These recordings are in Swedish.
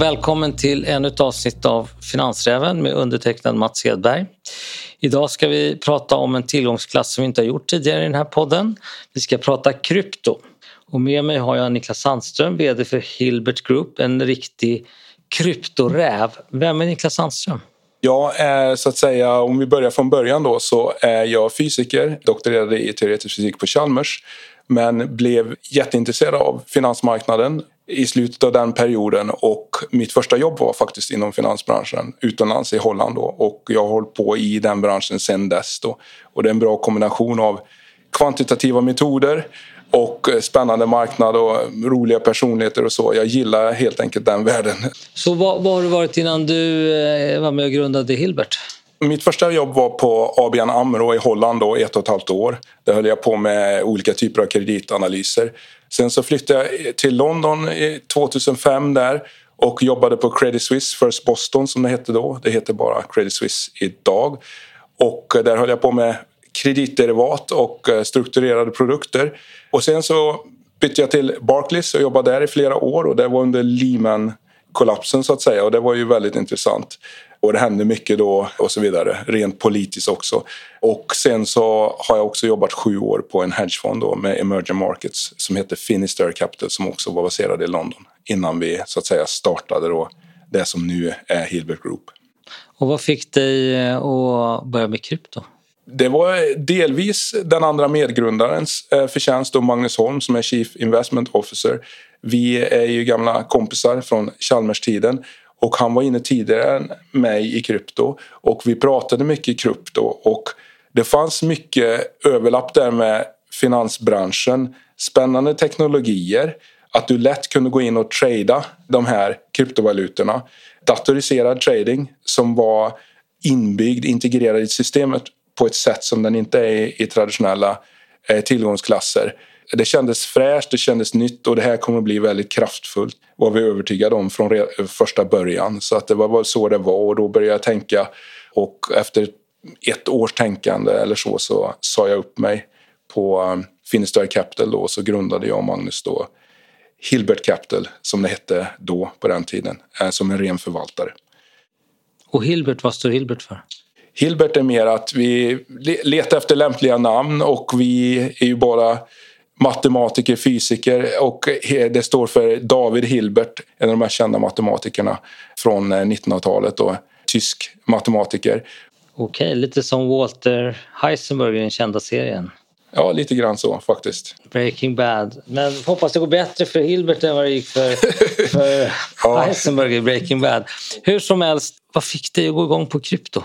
Välkommen till ännu ett avsnitt av Finansräven med undertecknad Mats Hedberg. Idag ska vi prata om en tillgångsklass som vi inte har gjort tidigare i den här podden. Vi ska prata krypto. Och med mig har jag Niklas Sandström, VD för Hilbert Group, en riktig kryptoräv. Vem är Niklas Sandström? Jag är så att säga, om vi börjar från början då, så är jag fysiker, doktorerade i teoretisk fysik på Chalmers men blev jätteintresserad av finansmarknaden i slutet av den perioden och mitt första jobb var faktiskt inom finansbranschen utomlands i Holland då, och jag har hållit på i den branschen sedan dess då. och det är en bra kombination av kvantitativa metoder och spännande marknad och roliga personligheter och så. Jag gillar helt enkelt den världen. Så vad, vad har du varit innan du eh, var med och grundade Hilbert? Mitt första jobb var på ABN AMRO i Holland då, ett och ett halvt år. Där höll jag på med olika typer av kreditanalyser. Sen så flyttade jag eh, till London 2005 där och jobbade på Credit Suisse First Boston som det hette då. Det heter bara Credit Suisse idag. Och eh, där höll jag på med kreditderivat och eh, strukturerade produkter. Och sen så bytte jag till Barclays och jobbade där i flera år och det var under Lehman-kollapsen så att säga och det var ju väldigt intressant. Och det hände mycket då och så vidare, rent politiskt också. Och sen så har jag också jobbat sju år på en hedgefond då med emerging markets som heter Finisterre Capital som också var baserad i London innan vi så att säga startade då det som nu är Hilbert Group. Och vad fick dig att börja med krypto? Det var delvis den andra medgrundarens eh, förtjänst, då Magnus Holm som är Chief Investment Officer. Vi är ju gamla kompisar från Chalmers-tiden och han var inne tidigare än mig i krypto och vi pratade mycket krypto och det fanns mycket överlapp där med finansbranschen, spännande teknologier, att du lätt kunde gå in och trada de här kryptovalutorna. Datoriserad trading som var inbyggd, integrerad i systemet på ett sätt som den inte är i traditionella eh, tillgångsklasser. Det kändes fräscht, det kändes nytt och det här kommer att bli väldigt kraftfullt var vi övertygade om från första början. Så att det var så det var och då började jag tänka och efter ett års tänkande eller så så sa jag upp mig på um, Finisterre Capital då så grundade jag och Magnus då Hilbert Capital som det hette då på den tiden eh, som en ren förvaltare. Och Hilbert, vad står Hilbert för? Hilbert är mer att vi letar efter lämpliga namn och vi är ju bara matematiker, fysiker och det står för David Hilbert, en av de mest kända matematikerna från 1900-talet. Eh, tysk matematiker. Okej, lite som Walter Heisenberg i den kända serien. Ja, lite grann så faktiskt. Breaking Bad. Men hoppas det går bättre för Hilbert än vad det gick för, för ja. Heisenberg i Breaking Bad. Hur som helst, vad fick dig att gå igång på krypto?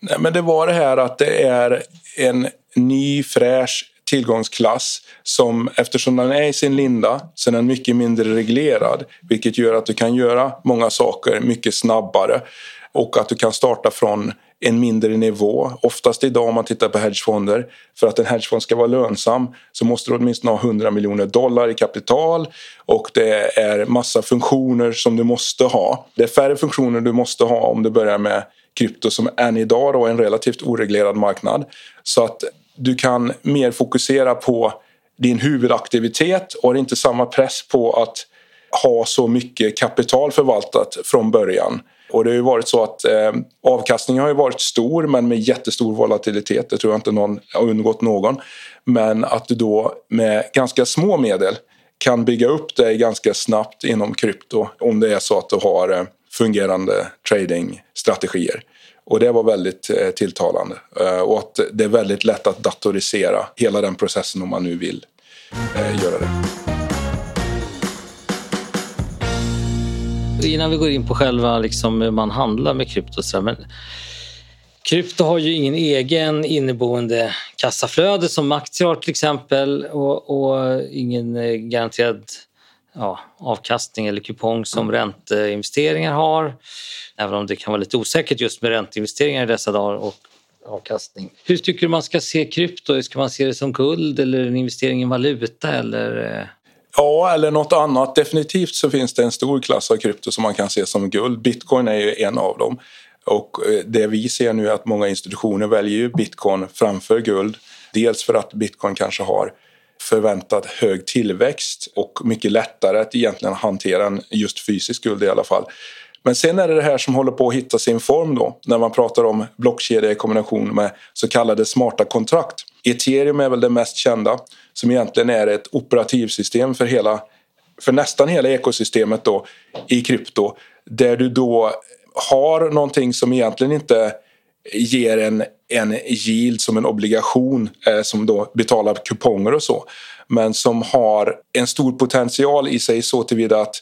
Nej, men det var det här att det är en ny fräsch tillgångsklass som eftersom den är i sin linda så är den mycket mindre reglerad vilket gör att du kan göra många saker mycket snabbare och att du kan starta från en mindre nivå. Oftast idag om man tittar på hedgefonder, för att en hedgefond ska vara lönsam så måste du åtminstone ha 100 miljoner dollar i kapital och det är massa funktioner som du måste ha. Det är färre funktioner du måste ha om du börjar med krypto som än idag då är en relativt oreglerad marknad. Så att du kan mer fokusera på din huvudaktivitet och har inte samma press på att ha så mycket kapital förvaltat från början. Och det har ju varit så att eh, avkastningen har ju varit stor men med jättestor volatilitet. Det tror jag inte någon har undgått någon. Men att du då med ganska små medel kan bygga upp dig ganska snabbt inom krypto om det är så att du har eh, fungerande tradingstrategier. Och det var väldigt eh, tilltalande. Eh, och att det är väldigt lätt att datorisera hela den processen om man nu vill eh, göra det. Innan vi går in på själva liksom, hur man handlar med krypto så men Krypto har ju ingen egen inneboende kassaflöde som aktier har till exempel och, och ingen eh, garanterad ja, avkastning eller kupong som ränteinvesteringar har. Även om det kan vara lite osäkert just med ränteinvesteringar i dessa dagar och avkastning. Hur tycker du man ska se krypto? Ska man se det som guld eller en investering i valuta? Eller? Eh? Ja, eller något annat. Definitivt så finns det en stor klass av krypto som man kan se som guld. Bitcoin är ju en av dem. Och eh, det vi ser nu är att många institutioner väljer bitcoin framför guld. Dels för att bitcoin kanske har förväntad hög tillväxt och mycket lättare att egentligen hantera än just fysisk guld i alla fall. Men sen är det det här som håller på att hitta sin form då när man pratar om blockkedja i kombination med så kallade smarta kontrakt. Ethereum är väl det mest kända som egentligen är ett operativsystem för, hela, för nästan hela ekosystemet då i krypto där du då har någonting som egentligen inte ger en, en yield som en obligation eh, som då betalar kuponger och så men som har en stor potential i sig så tillvida att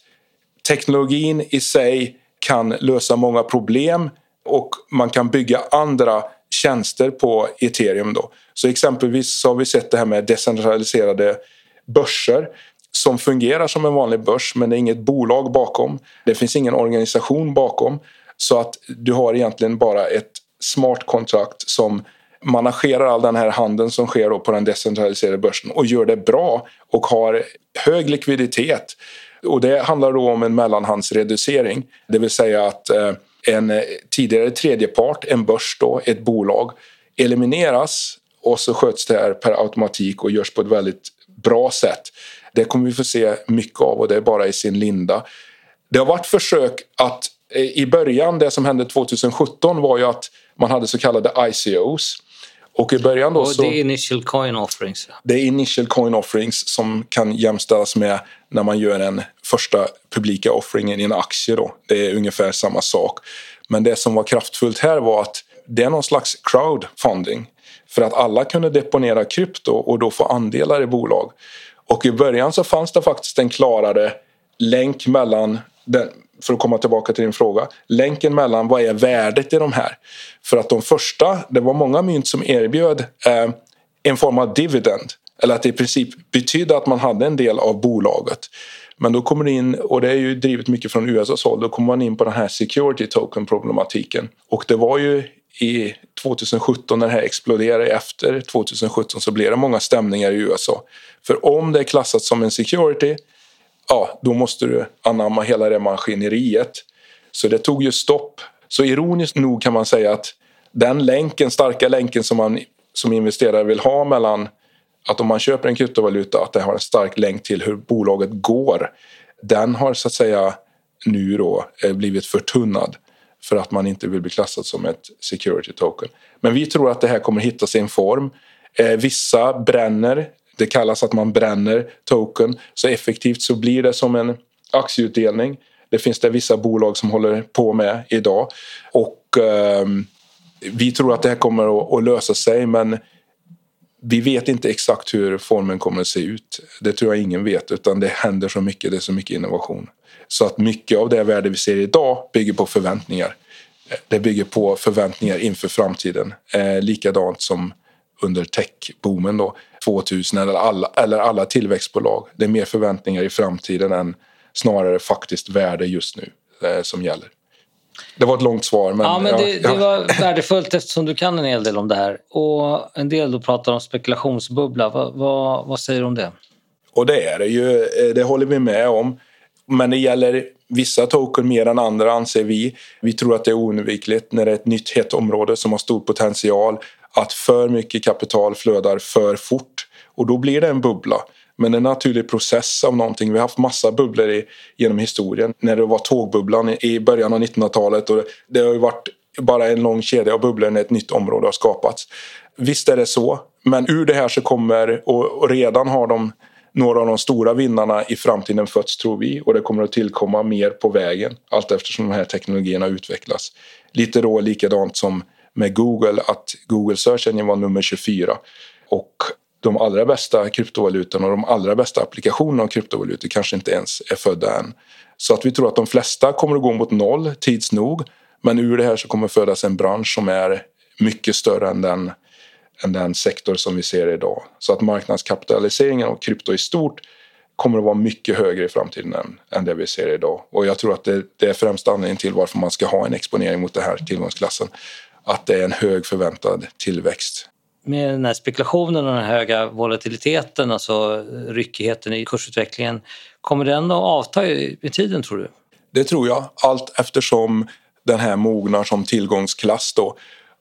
teknologin i sig kan lösa många problem och man kan bygga andra tjänster på ethereum. Då. Så exempelvis så har vi sett det här med decentraliserade börser som fungerar som en vanlig börs men det är inget bolag bakom. Det finns ingen organisation bakom. Så att du har egentligen bara ett smart kontrakt som managerar all den här handeln som sker på den decentraliserade börsen och gör det bra och har hög likviditet. Och det handlar då om en mellanhandsreducering, det vill säga att eh, en tidigare tredjepart, en börs då, ett bolag, elimineras och så sköts det här per automatik och görs på ett väldigt bra sätt. Det kommer vi få se mycket av och det är bara i sin linda. Det har varit försök att eh, i början, det som hände 2017 var ju att man hade så kallade ICOs. Och i början då så... Det är initial coin offerings. Det är initial coin offerings som kan jämställas med när man gör en första publika offeringen i en aktie då. Det är ungefär samma sak. Men det som var kraftfullt här var att det är någon slags crowdfunding. För att alla kunde deponera krypto och då få andelar i bolag. Och i början så fanns det faktiskt en klarare länk mellan den, för att komma tillbaka till din fråga, länken mellan vad är värdet i de här? För att de första, det var många mynt som erbjöd eh, en form av dividend. Eller att det i princip betydde att man hade en del av bolaget. Men då kommer det in, och det är ju drivet mycket från USAs håll, då kommer man in på den här security token problematiken. Och det var ju i 2017 när det här exploderade efter 2017 så blev det många stämningar i USA. För om det är klassat som en security ja, då måste du anamma hela det maskineriet. Så det tog ju stopp. Så ironiskt nog kan man säga att den länken, starka länken som man som investerare vill ha mellan att om man köper en kryptovaluta att det har en stark länk till hur bolaget går. Den har så att säga nu då eh, blivit förtunnad för att man inte vill bli klassad som ett security token. Men vi tror att det här kommer hitta sin form. Eh, vissa bränner det kallas att man bränner token. Så effektivt så blir det som en aktieutdelning. Det finns det vissa bolag som håller på med idag. Och eh, vi tror att det här kommer att, att lösa sig men vi vet inte exakt hur formen kommer att se ut. Det tror jag ingen vet utan det händer så mycket, det är så mycket innovation. Så att mycket av det värde vi ser idag bygger på förväntningar. Det bygger på förväntningar inför framtiden. Eh, likadant som under techboomen då, 2000 eller alla, eller alla tillväxtbolag. Det är mer förväntningar i framtiden än snarare faktiskt värde just nu eh, som gäller. Det var ett långt svar. Men, ja, men det, ja. det var värdefullt eftersom du kan en hel del om det här. Och en del då pratar om spekulationsbubbla. Vad, vad, vad säger du om det? Och det är det ju. Eh, det håller vi med om. Men det gäller vissa token mer än andra anser vi. Vi tror att det är oundvikligt när det är ett nytt hett område som har stor potential att för mycket kapital flödar för fort och då blir det en bubbla. Men en naturlig process av någonting. Vi har haft massa bubblor i, genom historien. När det var tågbubblan i början av 1900-talet och det har ju varit bara en lång kedja av bubblor när ett nytt område har skapats. Visst är det så, men ur det här så kommer, och redan har de några av de stora vinnarna i framtiden fötts tror vi och det kommer att tillkomma mer på vägen allt eftersom de här teknologierna utvecklas. Lite då likadant som med Google att Google Search Engine var nummer 24 och de allra bästa kryptovalutorna och de allra bästa applikationerna av kryptovalutor kanske inte ens är födda än. Så att vi tror att de flesta kommer att gå mot noll tids nog. Men ur det här så kommer födas en bransch som är mycket större än den, än den sektor som vi ser idag. Så att marknadskapitaliseringen av krypto i stort kommer att vara mycket högre i framtiden än, än det vi ser idag. Och jag tror att det, det är främsta anledningen till varför man ska ha en exponering mot den här tillgångsklassen att det är en hög förväntad tillväxt. Med den här spekulationen och den höga volatiliteten, alltså ryckigheten i kursutvecklingen, kommer den att avta i tiden tror du? Det tror jag, allt eftersom den här mognar som tillgångsklass då.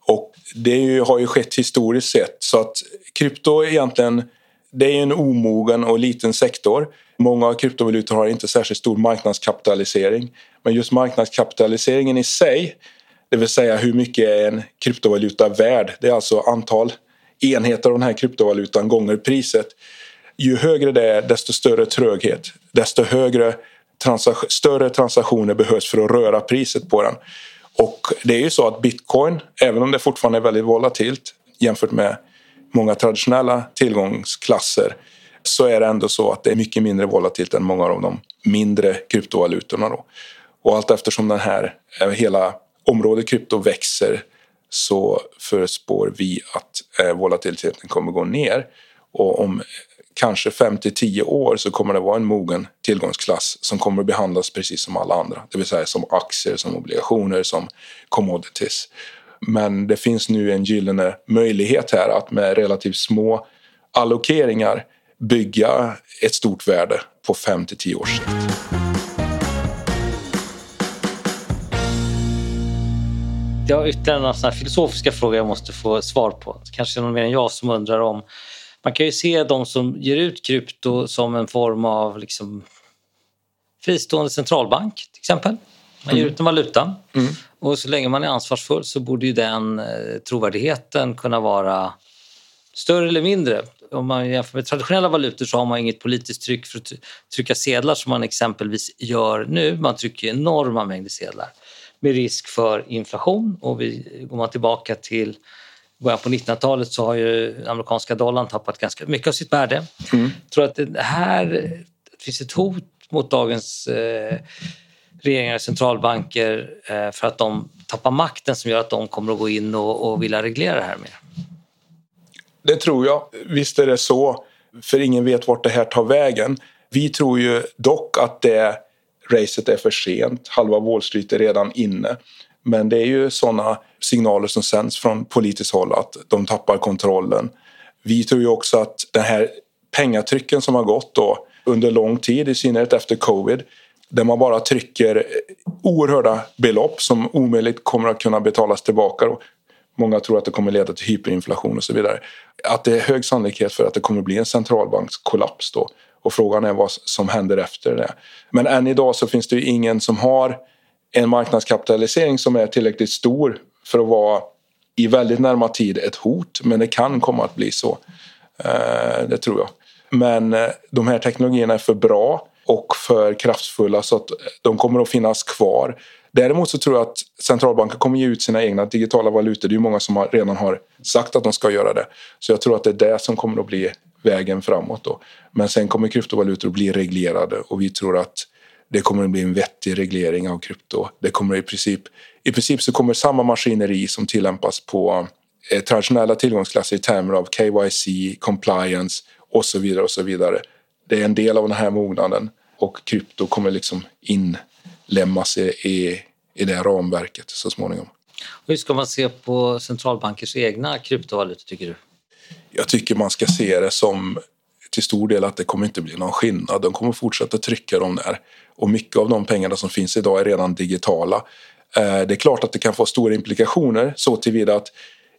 Och det har ju skett historiskt sett så att krypto egentligen det är en omogen och liten sektor. Många kryptovalutor har inte särskilt stor marknadskapitalisering. Men just marknadskapitaliseringen i sig, det vill säga hur mycket är en kryptovaluta värd? Det är alltså antal enheter av den här kryptovalutan gånger priset. Ju högre det är, desto större tröghet. Desto högre transak större transaktioner behövs för att röra priset på den. Och det är ju så att bitcoin, även om det fortfarande är väldigt volatilt jämfört med många traditionella tillgångsklasser så är det ändå så att det är mycket mindre volatilt än många av de mindre kryptovalutorna. Då. Och allt eftersom den här, eh, hela området krypto växer så förespår vi att eh, volatiliteten kommer gå ner. Och om kanske 5-10 år så kommer det vara en mogen tillgångsklass som kommer att behandlas precis som alla andra. Det vill säga som aktier, som obligationer, som commodities. Men det finns nu en gyllene möjlighet här att med relativt små allokeringar bygga ett stort värde på 5-10 års sikt. Jag har ytterligare några filosofiska frågor jag måste få svar på. Kanske någon mer än jag som undrar om... Man kan ju se de som ger ut krypto som en form av liksom fristående centralbank till exempel. Man ger mm. ut en valuta mm. och så länge man är ansvarsfull så borde ju den eh, trovärdigheten kunna vara större eller mindre. Om man jämför med traditionella valutor så har man inget politiskt tryck för att trycka sedlar som man exempelvis gör nu. Man trycker enorma mängder sedlar med risk för inflation. Och vi, går man tillbaka till början på 1900-talet så har ju amerikanska dollarn tappat ganska mycket av sitt värde. Mm. Jag tror att det här det finns ett hot mot dagens eh, regeringar och centralbanker eh, för att de tappar makten som gör att de kommer att gå in och, och vilja reglera det här mer? Det tror jag. Visst är det så. För ingen vet vart det här tar vägen. Vi tror ju dock att det racet är för sent. Halva Wall Street är redan inne. Men det är ju sådana signaler som sänds från politiskt håll att de tappar kontrollen. Vi tror ju också att den här pengatrycken som har gått då under lång tid, i synnerhet efter covid, där man bara trycker oerhörda belopp som omöjligt kommer att kunna betalas tillbaka. Många tror att det kommer leda till hyperinflation och så vidare. Att det är hög sannolikhet för att det kommer bli en centralbankskollaps då. Och frågan är vad som händer efter det. Men än idag så finns det ju ingen som har en marknadskapitalisering som är tillräckligt stor för att vara i väldigt närma tid ett hot. Men det kan komma att bli så. Eh, det tror jag. Men eh, de här teknologierna är för bra och för kraftfulla så att de kommer att finnas kvar. Däremot så tror jag att centralbanker kommer ge ut sina egna digitala valutor. Det är ju många som redan har sagt att de ska göra det. Så jag tror att det är det som kommer att bli vägen framåt. Då. Men sen kommer kryptovalutor att bli reglerade och vi tror att det kommer att bli en vettig reglering av krypto. Det kommer i princip, i princip så kommer samma maskineri som tillämpas på eh, traditionella tillgångsklasser i termer av KYC, compliance och så vidare och så vidare. Det är en del av den här mognaden och krypto kommer liksom inlämmas i, i, i det ramverket så småningom. Hur ska man se på centralbankers egna kryptovalutor tycker du? Jag tycker man ska se det som till stor del att det kommer inte bli någon skillnad. De kommer fortsätta trycka dem där och mycket av de pengarna som finns idag är redan digitala. Eh, det är klart att det kan få stora implikationer så tillvida att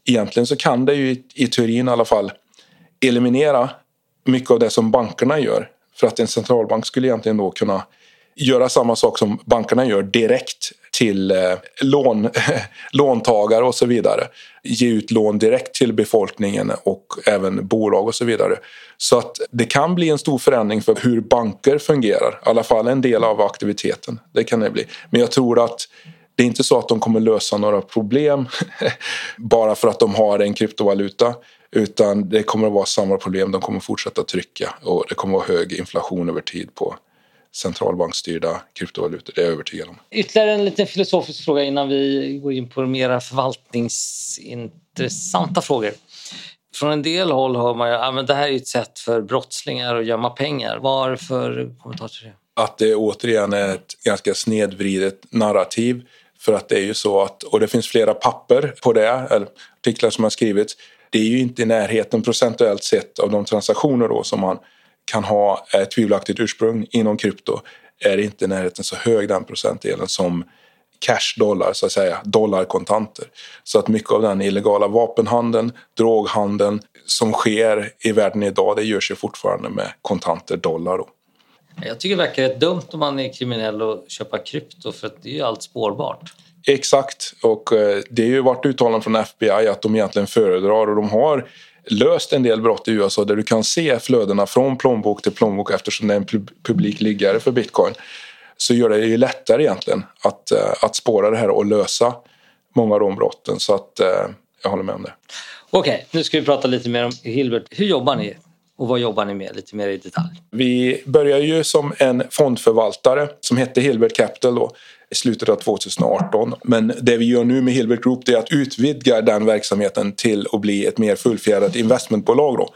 egentligen så kan det ju i teorin i alla fall eliminera mycket av det som bankerna gör. För att en centralbank skulle egentligen då kunna göra samma sak som bankerna gör direkt till eh, lån, låntagare och så vidare. Ge ut lån direkt till befolkningen och även bolag och så vidare. Så att det kan bli en stor förändring för hur banker fungerar. I alla fall en del av aktiviteten. Det kan det bli. Men jag tror att det är inte så att de kommer lösa några problem bara för att de har en kryptovaluta. Utan det kommer att vara samma problem. De kommer fortsätta trycka och det kommer att vara hög inflation över tid på centralbankstyrda kryptovalutor. Det är jag övertygad om. Ytterligare en liten filosofisk fråga innan vi går in på mera förvaltningsintressanta frågor. Från en del håll hör man ju att ah, det här är ett sätt för brottslingar att gömma pengar. Vad för kommentar till det? Att det återigen är ett ganska snedvridet narrativ. För att det är ju så att, och det finns flera papper på det, eller artiklar som har skrivits. Det är ju inte i närheten procentuellt sett av de transaktioner då som man kan ha ett tvivelaktigt ursprung inom krypto är inte i närheten så hög den procentdelen som cash dollar, så att säga, dollarkontanter. Så att mycket av den illegala vapenhandeln, droghandeln som sker i världen idag, det görs ju fortfarande med kontanter, dollar. Då. Jag tycker det verkar rätt dumt om man är kriminell och köpa krypto för att det är ju allt spårbart. Exakt, och eh, det har ju varit uttalanden från FBI att de egentligen föredrar och de har löst en del brott i USA där du kan se flödena från plånbok till plånbok eftersom det är en publik liggare för bitcoin så gör det ju lättare egentligen att, eh, att spåra det här och lösa många av de brotten. Så att eh, jag håller med om det. Okej, okay, nu ska vi prata lite mer om Hilbert. Hur jobbar ni? Och vad jobbar ni med lite mer i detalj? Vi började ju som en fondförvaltare som hette Hilbert Capital då i slutet av 2018. Men det vi gör nu med Hilbert Group är att utvidga den verksamheten till att bli ett mer fullfjädrat investmentbolag. Då.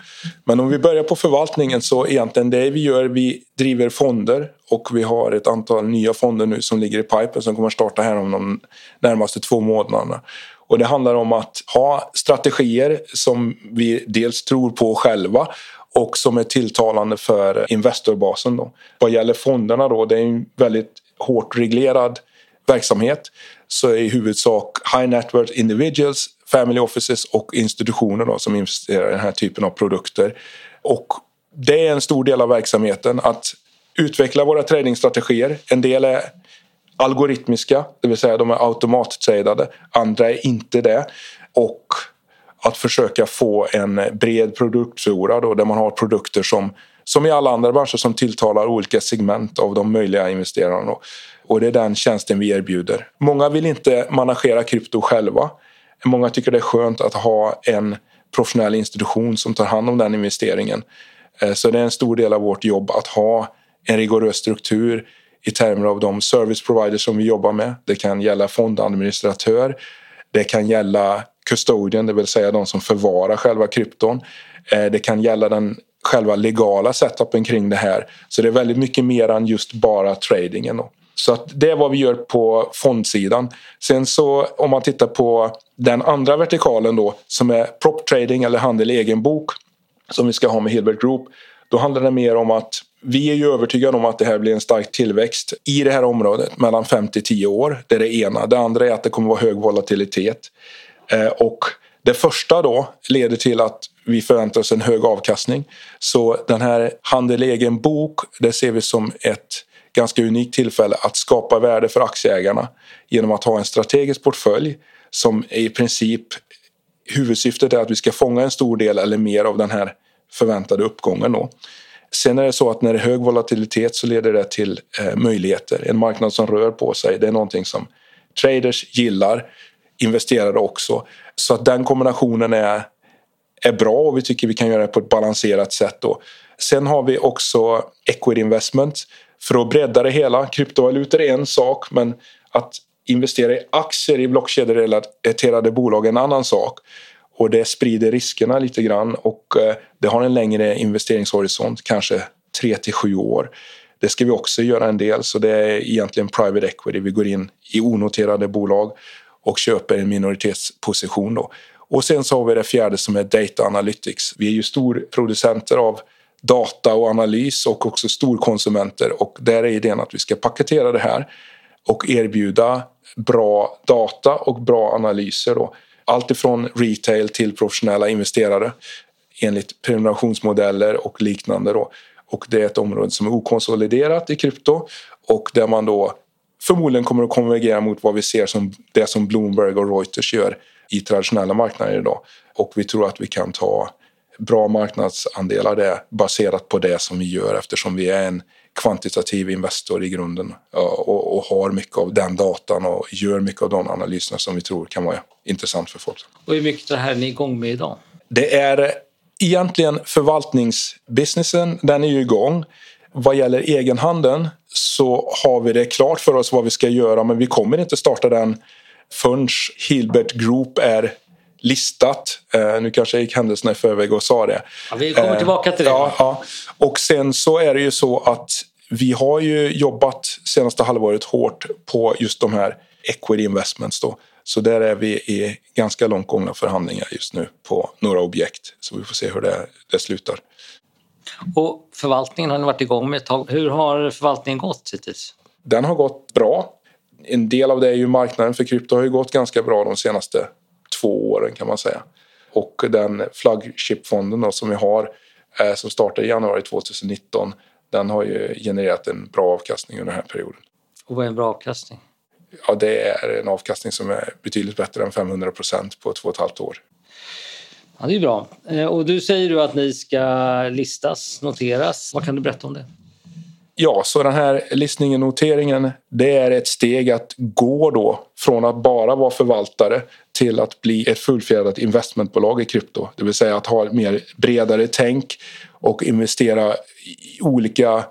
Men om vi börjar på förvaltningen så egentligen det vi gör, vi driver fonder och vi har ett antal nya fonder nu som ligger i pipen som kommer att starta här om de närmaste två månaderna. Och det handlar om att ha strategier som vi dels tror på själva och som är tilltalande för investorbasen. Då. Vad gäller fonderna då, det är en väldigt hårt reglerad verksamhet så är i huvudsak high net worth individuals, family offices och institutioner då, som investerar i den här typen av produkter. Och det är en stor del av verksamheten att utveckla våra tradingstrategier. En del är algoritmiska, det vill säga de är automattradade. Andra är inte det. Och att försöka få en bred produktflora då, där man har produkter som som i alla andra branscher som tilltalar olika segment av de möjliga investerarna. Och det är den tjänsten vi erbjuder. Många vill inte managera krypto själva. Många tycker det är skönt att ha en professionell institution som tar hand om den investeringen. Eh, så det är en stor del av vårt jobb att ha en rigorös struktur i termer av de service providers som vi jobbar med. Det kan gälla fondadministratör, det kan gälla custodian, det vill säga de som förvarar själva krypton. Eh, det kan gälla den själva legala setupen kring det här. Så det är väldigt mycket mer än just bara tradingen. Då. Så att det är vad vi gör på fondsidan. Sen så om man tittar på den andra vertikalen då som är prop trading eller handel i egen bok som vi ska ha med Hilbert Group. Då handlar det mer om att vi är ju övertygade om att det här blir en stark tillväxt i det här området mellan 5 till 10 år. Det är det ena. Det andra är att det kommer vara hög volatilitet. Eh, och det första då leder till att vi förväntar oss en hög avkastning. Så den här handel egen bok, det ser vi som ett ganska unikt tillfälle att skapa värde för aktieägarna genom att ha en strategisk portfölj som i princip huvudsyftet är att vi ska fånga en stor del eller mer av den här förväntade uppgången. Då. Sen är det så att när det är hög volatilitet så leder det till eh, möjligheter. En marknad som rör på sig, det är någonting som traders gillar, investerare också. Så att den kombinationen är är bra och vi tycker vi kan göra det på ett balanserat sätt. Då. Sen har vi också equity investment för att bredda det hela. Kryptovalutor är en sak men att investera i aktier i blockkedjerelaterade bolag är en annan sak. Och det sprider riskerna lite grann och eh, det har en längre investeringshorisont, kanske 3 till 7 år. Det ska vi också göra en del, så det är egentligen private equity. Vi går in i onoterade bolag och köper en minoritetsposition. Då. Och sen så har vi det fjärde som är Data Analytics. Vi är ju storproducenter av data och analys och också storkonsumenter och där är idén att vi ska paketera det här och erbjuda bra data och bra analyser. Då. Allt ifrån retail till professionella investerare enligt prenumerationsmodeller och liknande. Då. Och det är ett område som är okonsoliderat i krypto och där man då förmodligen kommer att konvergera mot vad vi ser som det som Bloomberg och Reuters gör i traditionella marknader idag. Och vi tror att vi kan ta bra marknadsandelar där baserat på det som vi gör eftersom vi är en kvantitativ investor i grunden och, och, har mycket av den datan och gör mycket av de analyserna som vi tror kan vara intressant för folk. Och hur mycket det här är ni igång med idag? Det är egentligen förvaltningsbusinessen, den är ju igång. Vad gäller egenhandeln så har vi det klart för oss vad vi ska göra men vi kommer inte starta den förrän Hilbert Group är listat. Eh, nu kanske jag gick händelserna i förväg och sa det. Ja, vi kommer tillbaka till det. Ja, ja. Och sen så är det ju så att vi har ju jobbat senaste halvåret hårt på just de här equity investments. Då. Så där är vi i ganska långt gångna förhandlingar just nu på några objekt. Så vi får se hur det, det slutar. Och förvaltningen har ni varit igång med ett tag. Hur har förvaltningen gått hittills? Den har gått bra En del av det är ju marknaden för krypto har ju gått ganska bra de senaste två åren kan man säga. Och den flagshipfonden som vi har eh, som startade i januari 2019 den har ju genererat en bra avkastning under den här perioden. Och vad är en bra avkastning? Ja, det är en avkastning som är betydligt bättre än 500 procent på två och ett halvt år. Ja, det är bra. Eh, och du säger du att ni ska listas, noteras. Vad kan du berätta om det? Ja, så den här listningen, noteringen, det är ett steg att gå då från att bara vara förvaltare till att bli ett fullfjädrat investmentbolag i krypto. Det vill säga att ha ett mer bredare tänk och investera i olika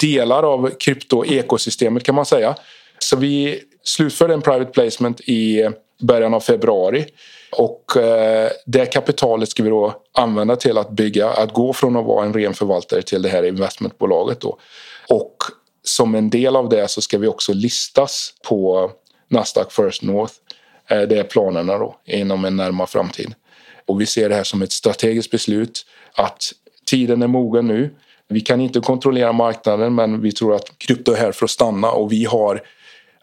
delar av kryptoekosystemet kan man säga. Så vi slutförde en private placement i början av februari och eh, det kapitalet ska vi då använda till att bygga, att gå från att vara en ren förvaltare till det här investmentbolaget då. Och som en del av det så ska vi också listas på Nasdaq First North. Eh, det är planerna då inom en närmare framtid. Och vi ser det här som ett strategiskt beslut att tiden är mogen nu. Vi kan inte kontrollera marknaden men vi tror att krypto är här för att stanna och vi har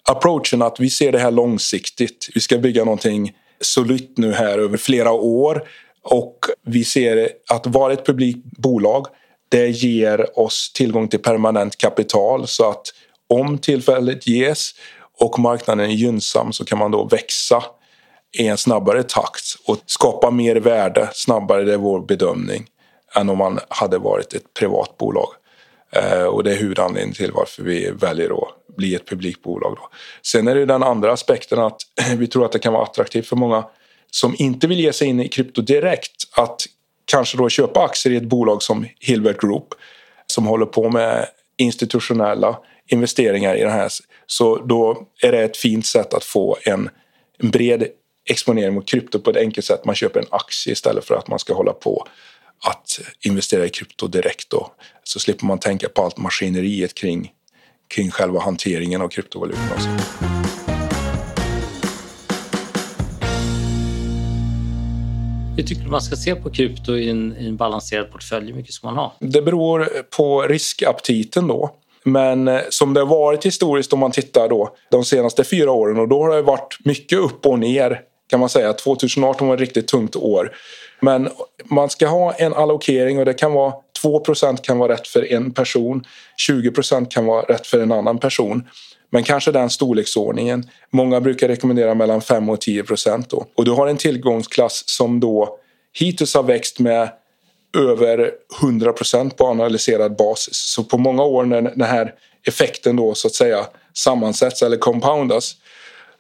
approachen att vi ser det här långsiktigt. Vi ska bygga någonting solitt nu här över flera år och vi ser att vara ett publikt bolag det ger oss tillgång till permanent kapital så att om tillfället ges och marknaden är gynnsam så kan man då växa i en snabbare takt och skapa mer värde snabbare, det är vår bedömning, än om man hade varit ett privat bolag. Eh, och det är huvudanledningen till varför vi väljer att bli ett publikbolag. Då. Sen är det den andra aspekten att vi tror att det kan vara attraktivt för många som inte vill ge sig in i krypto direkt att kanske då köpa aktier i ett bolag som Hilbert Group som håller på med institutionella investeringar i det här. Så då är det ett fint sätt att få en, en bred exponering mot krypto på ett enkelt sätt. Man köper en aktie istället för att man ska hålla på att investera i krypto direkt. Då. Så slipper man tänka på allt maskineriet kring, kring själva hanteringen av kryptovalutorna. Hur tycker du man ska se på krypto i en, i en balanserad portfölj? Hur mycket ska man ha? Det beror på riskaptiten då. Men eh, som det har varit historiskt om man tittar då de senaste fyra åren och då har det varit mycket upp och ner kan man säga. 2018 var ett riktigt tungt år. Men man ska ha en allokering och det kan vara 2% kan vara rätt för en person. 20% kan vara rätt för en annan person. Men kanske den storleksordningen. Många brukar rekommendera mellan 5 och 10. Då. Och du har en tillgångsklass som då hittills har växt med över 100 på analyserad basis. Så på många år när den här effekten då så att säga sammansätts eller compoundas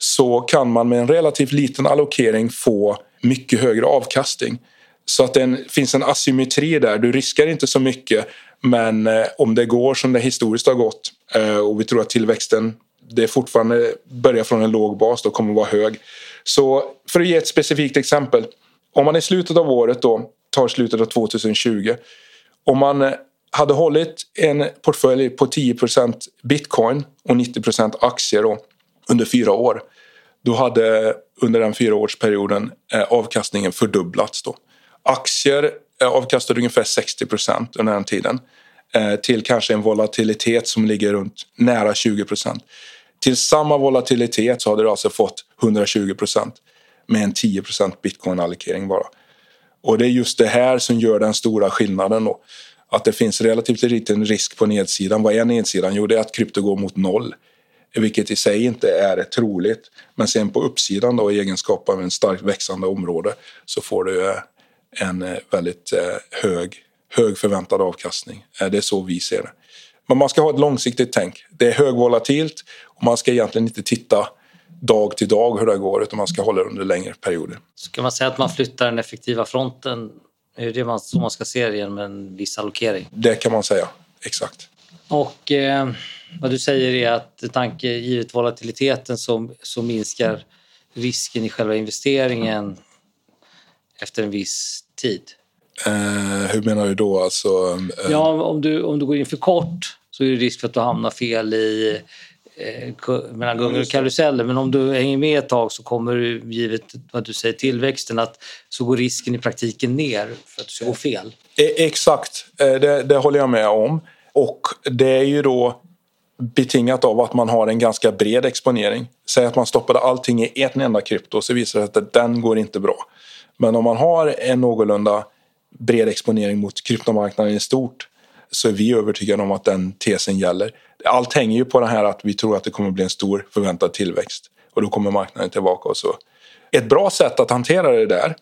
så kan man med en relativt liten allokering få mycket högre avkastning. Så att det finns en asymmetri där. Du riskar inte så mycket men eh, om det går som det historiskt har gått eh, och vi tror att tillväxten det fortfarande börjar från en låg bas då kommer vara hög. Så för att ge ett specifikt exempel. Om man i slutet av året då tar slutet av 2020. Om man eh, hade hållit en portfölj på 10% bitcoin och 90 aktier då, under fyra år. Då hade under den fyraårsperioden eh, avkastningen fördubblats. Då. Aktier eh, avkastade ungefär 60% under den tiden eh, till kanske en volatilitet som ligger runt nära 20% Till samma volatilitet så hade du alltså fått 120% med en 10 bitcoin-allokering bara. Och det är just det här som gör den stora skillnaden då. Att det finns relativt liten risk på nedsidan. Vad är nedsidan? Jo, det är att krypto går mot noll. Vilket i sig inte är troligt. Men sen på uppsidan då i egenskap av en starkt växande område så får du eh, en eh, väldigt eh, hög, hög förväntad avkastning. Det är så vi ser det. Men man ska ha ett långsiktigt tänk. Det är högvolatilt och man ska egentligen inte titta dag till dag hur det går utan man ska hålla det under längre perioder. Ska man säga att man flyttar den effektiva fronten? Är det man, så man ska se det genom en viss allokering? Det kan man säga, exakt. Och eh, vad du säger är att tanke, givet volatiliteten så, så minskar risken i själva investeringen efter en viss tid. Eh, hur menar du då? Alltså, eh... Ja, om du, om du går in för kort så är det risk för att du hamnar fel i eh, mellan gungor och karuseller. Men om du hänger med ett tag så kommer du, givet vad du säger, tillväxten, att så går risken i praktiken ner för att du ska gå fel. E exakt, eh, det, det håller jag med om. Och det är ju då betingat av att man har en ganska bred exponering. Säg att man stoppade allting i en enda krypto så visar det att den går inte bra. Men om man har en någorlunda bred exponering mot kryptomarknaden i stort så är vi övertygade om att den tesen gäller. Allt hänger ju på det här att vi tror att det kommer bli en stor förväntad tillväxt och då kommer marknaden tillbaka och så. Ett bra sätt att hantera det där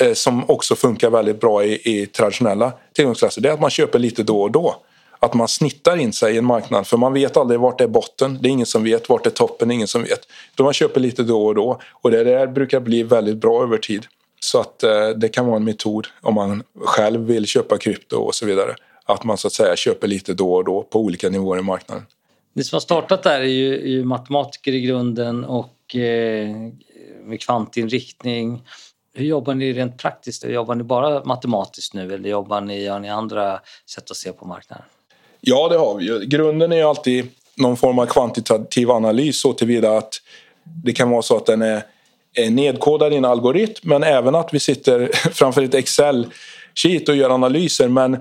eh, som också funkar väldigt bra i, i traditionella tillgångsklasser det är att man köper lite då och då. Att man snittar in sig i en marknad för man vet aldrig vart det är botten. Det är ingen som vet vart det är toppen, ingen som vet. Utan man köper lite då och då och det där brukar bli väldigt bra över tid. Så att eh, det kan vara en metod om man själv vill köpa krypto och så vidare. Att man så att säga köper lite då och då på olika nivåer i marknaden. Ni som har startat där är ju, är ju matematiker i grunden och eh, med kvantinriktning. Hur jobbar ni rent praktiskt? Jobbar ni bara matematiskt nu eller jobbar ni, har ni andra sätt att se på marknaden? Ja, det har vi ju. Grunden är ju alltid någon form av kvantitativ analys så tillvida att det kan vara så att den är nedkodad i en algoritm men även att vi sitter framför ett Excel-sheet och gör analyser. Men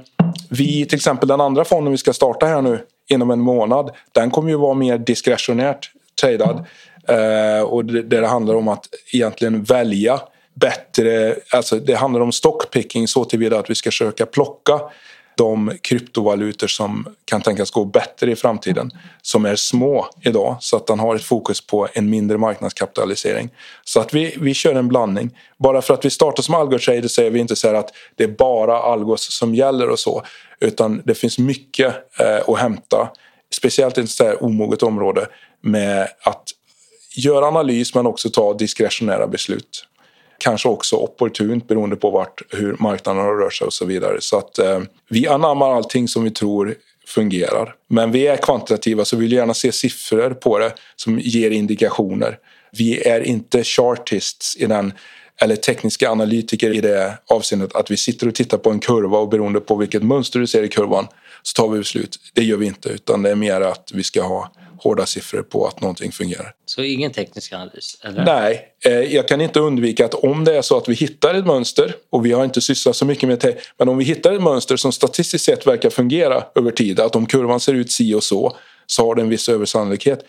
vi, till exempel den andra fonden vi ska starta här nu inom en månad, den kommer ju vara mer diskretionärt tradad. Eh, och det, det handlar om att egentligen välja bättre, alltså det handlar om stockpicking så tillvida att vi ska försöka plocka de kryptovalutor som kan tänkas gå bättre i framtiden som är små idag så att den har ett fokus på en mindre marknadskapitalisering. Så att vi, vi kör en blandning. Bara för att vi startar som algotrader säger vi inte så att det är bara algos som gäller och så utan det finns mycket eh, att hämta speciellt i ett så här omoget område med att göra analys men också ta diskretionära beslut kanske också opportunt beroende på vart, hur marknaden har rört sig och så vidare. Så att eh, vi anammar allting som vi tror fungerar. Men vi är kvantitativa så vi vill gärna se siffror på det som ger indikationer. Vi är inte chartists i den eller tekniska analytiker i det avseendet att vi sitter och tittar på en kurva och beroende på vilket mönster du ser i kurvan så tar vi beslut. Det gör vi inte utan det är mer att vi ska ha hårda siffror på att någonting fungerar. Så ingen teknisk analys? Eller? Nej, eh, jag kan inte undvika att om det är så att vi hittar ett mönster och vi har inte sysslat så mycket med det, men om vi hittar ett mönster som statistiskt sett verkar fungera över tid, att om kurvan ser ut si och så, så har det en viss översannolikhet.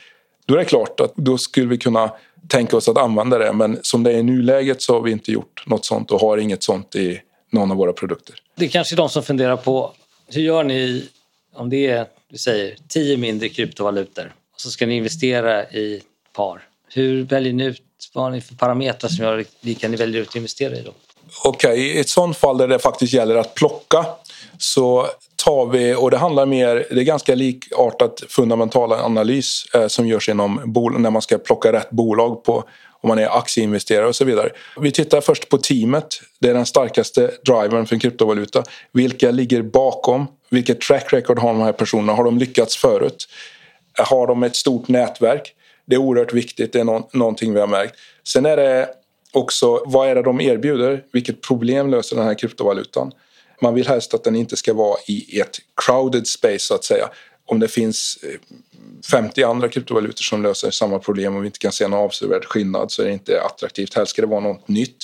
Då är det klart att då skulle vi kunna tänka oss att använda det, men som det är i nuläget så har vi inte gjort något sånt och har inget sånt i någon av våra produkter. Det är kanske de som funderar på hur gör ni om det är vi säger, tio mindre kryptovalutor och så ska ni investera i par. Hur väljer ni ut, vad har ni för parametrar som gör vilka ni väljer ut att investera i då? Okej, okay, i ett sånt fall där det faktiskt gäller att plocka så tar vi, och det handlar mer, det är ganska likartat fundamental analys eh, som görs inom bol, när man ska plocka rätt bolag på om man är aktieinvesterare och så vidare. Vi tittar först på teamet. Det är den starkaste drivern för en kryptovaluta. Vilka ligger bakom? Vilket track record har de här personerna? Har de lyckats förut? Har de ett stort nätverk? Det är oerhört viktigt, det är no någonting vi har märkt. Sen är det också, vad är det de erbjuder? Vilket problem löser den här kryptovalutan? Man vill helst att den inte ska vara i ett crowded space så att säga. Om det finns eh, 50 andra kryptovalutor som löser samma problem och vi inte kan se någon avsevärd skillnad så är det inte attraktivt. Helst ska det vara något nytt.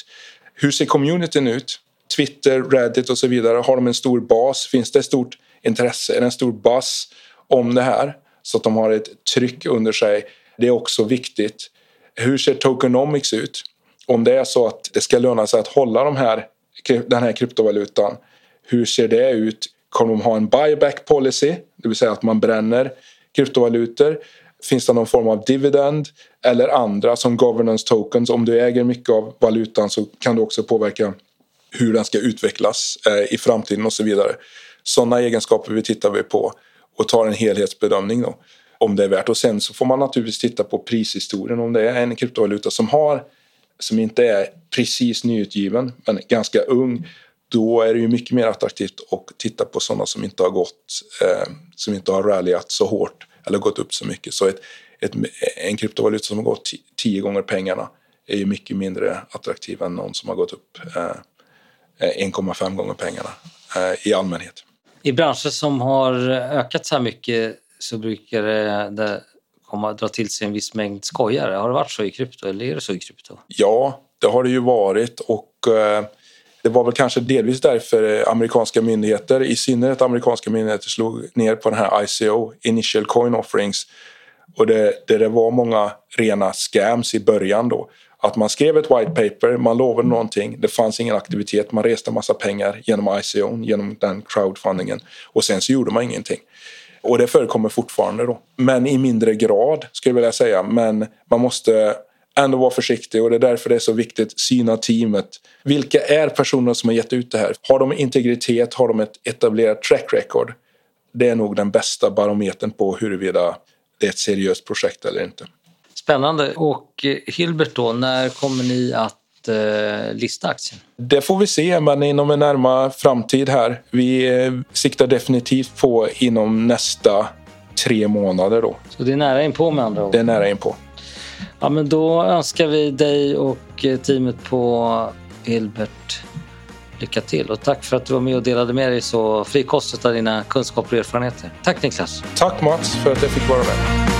Hur ser communityn ut? Twitter, Reddit och så vidare. Har de en stor bas? Finns det ett stort intresse? Är det en stor buzz om det här? så att de har ett tryck under sig. Det är också viktigt. Hur ser tokenomics ut? Om det är så att det ska löna sig att hålla de här, den här kryptovalutan, hur ser det ut? Kommer de ha en buyback policy, det vill säga att man bränner kryptovalutor? Finns det någon form av dividend eller andra som governance tokens? Om du äger mycket av valutan så kan du också påverka hur den ska utvecklas eh, i framtiden och så vidare. Sådana egenskaper vi tittar vi på och tar en helhetsbedömning då, om det är värt. Och sen så får man naturligtvis titta på prishistorien om det är en kryptovaluta som har som inte är precis nyutgiven men ganska ung då är det ju mycket mer attraktivt att titta på sådana som inte har gått eh, som inte har rallyat så hårt eller gått upp så mycket. Så ett, ett, en kryptovaluta som har gått tio gånger pengarna är ju mycket mindre attraktiv än någon som har gått upp eh, 1,5 gånger pengarna eh, i allmänhet. I branscher som har ökat så här mycket så brukar det komma, dra till sig en viss mängd skojare. Har det varit så i krypto eller är det så i krypto? Ja, det har det ju varit och eh, det var väl kanske delvis därför eh, amerikanska myndigheter, i synnerhet amerikanska myndigheter, slog ner på den här ICO, Initial Coin Offerings. Och det, det, det var många rena scams i början då. Att man skrev ett white paper, man lovade någonting, det fanns ingen aktivitet, man reste massa pengar genom ICO, genom den crowdfundingen och sen så gjorde man ingenting. Och det förekommer fortfarande då, men i mindre grad skulle jag vilja säga. Men man måste ändå vara försiktig och det är därför det är så viktigt syna teamet. Vilka är personerna som har gett ut det här? Har de integritet? Har de ett etablerat track record? Det är nog den bästa barometern på huruvida det är ett seriöst projekt eller inte. Spännande. Och eh, Hilbert då, när kommer ni att eh, lista aktien? Det får vi se, men inom en närma framtid här. Vi eh, siktar definitivt på inom nästa tre månader då. Så det är nära inpå med andra ord? Det är nära inpå. Ja, men då önskar vi dig och eh, teamet på Hilbert lycka till och tack för att du var med och delade med dig så frikostigt av dina kunskaper och erfarenheter. Tack Niklas! Tack Mats för att jag fick vara med.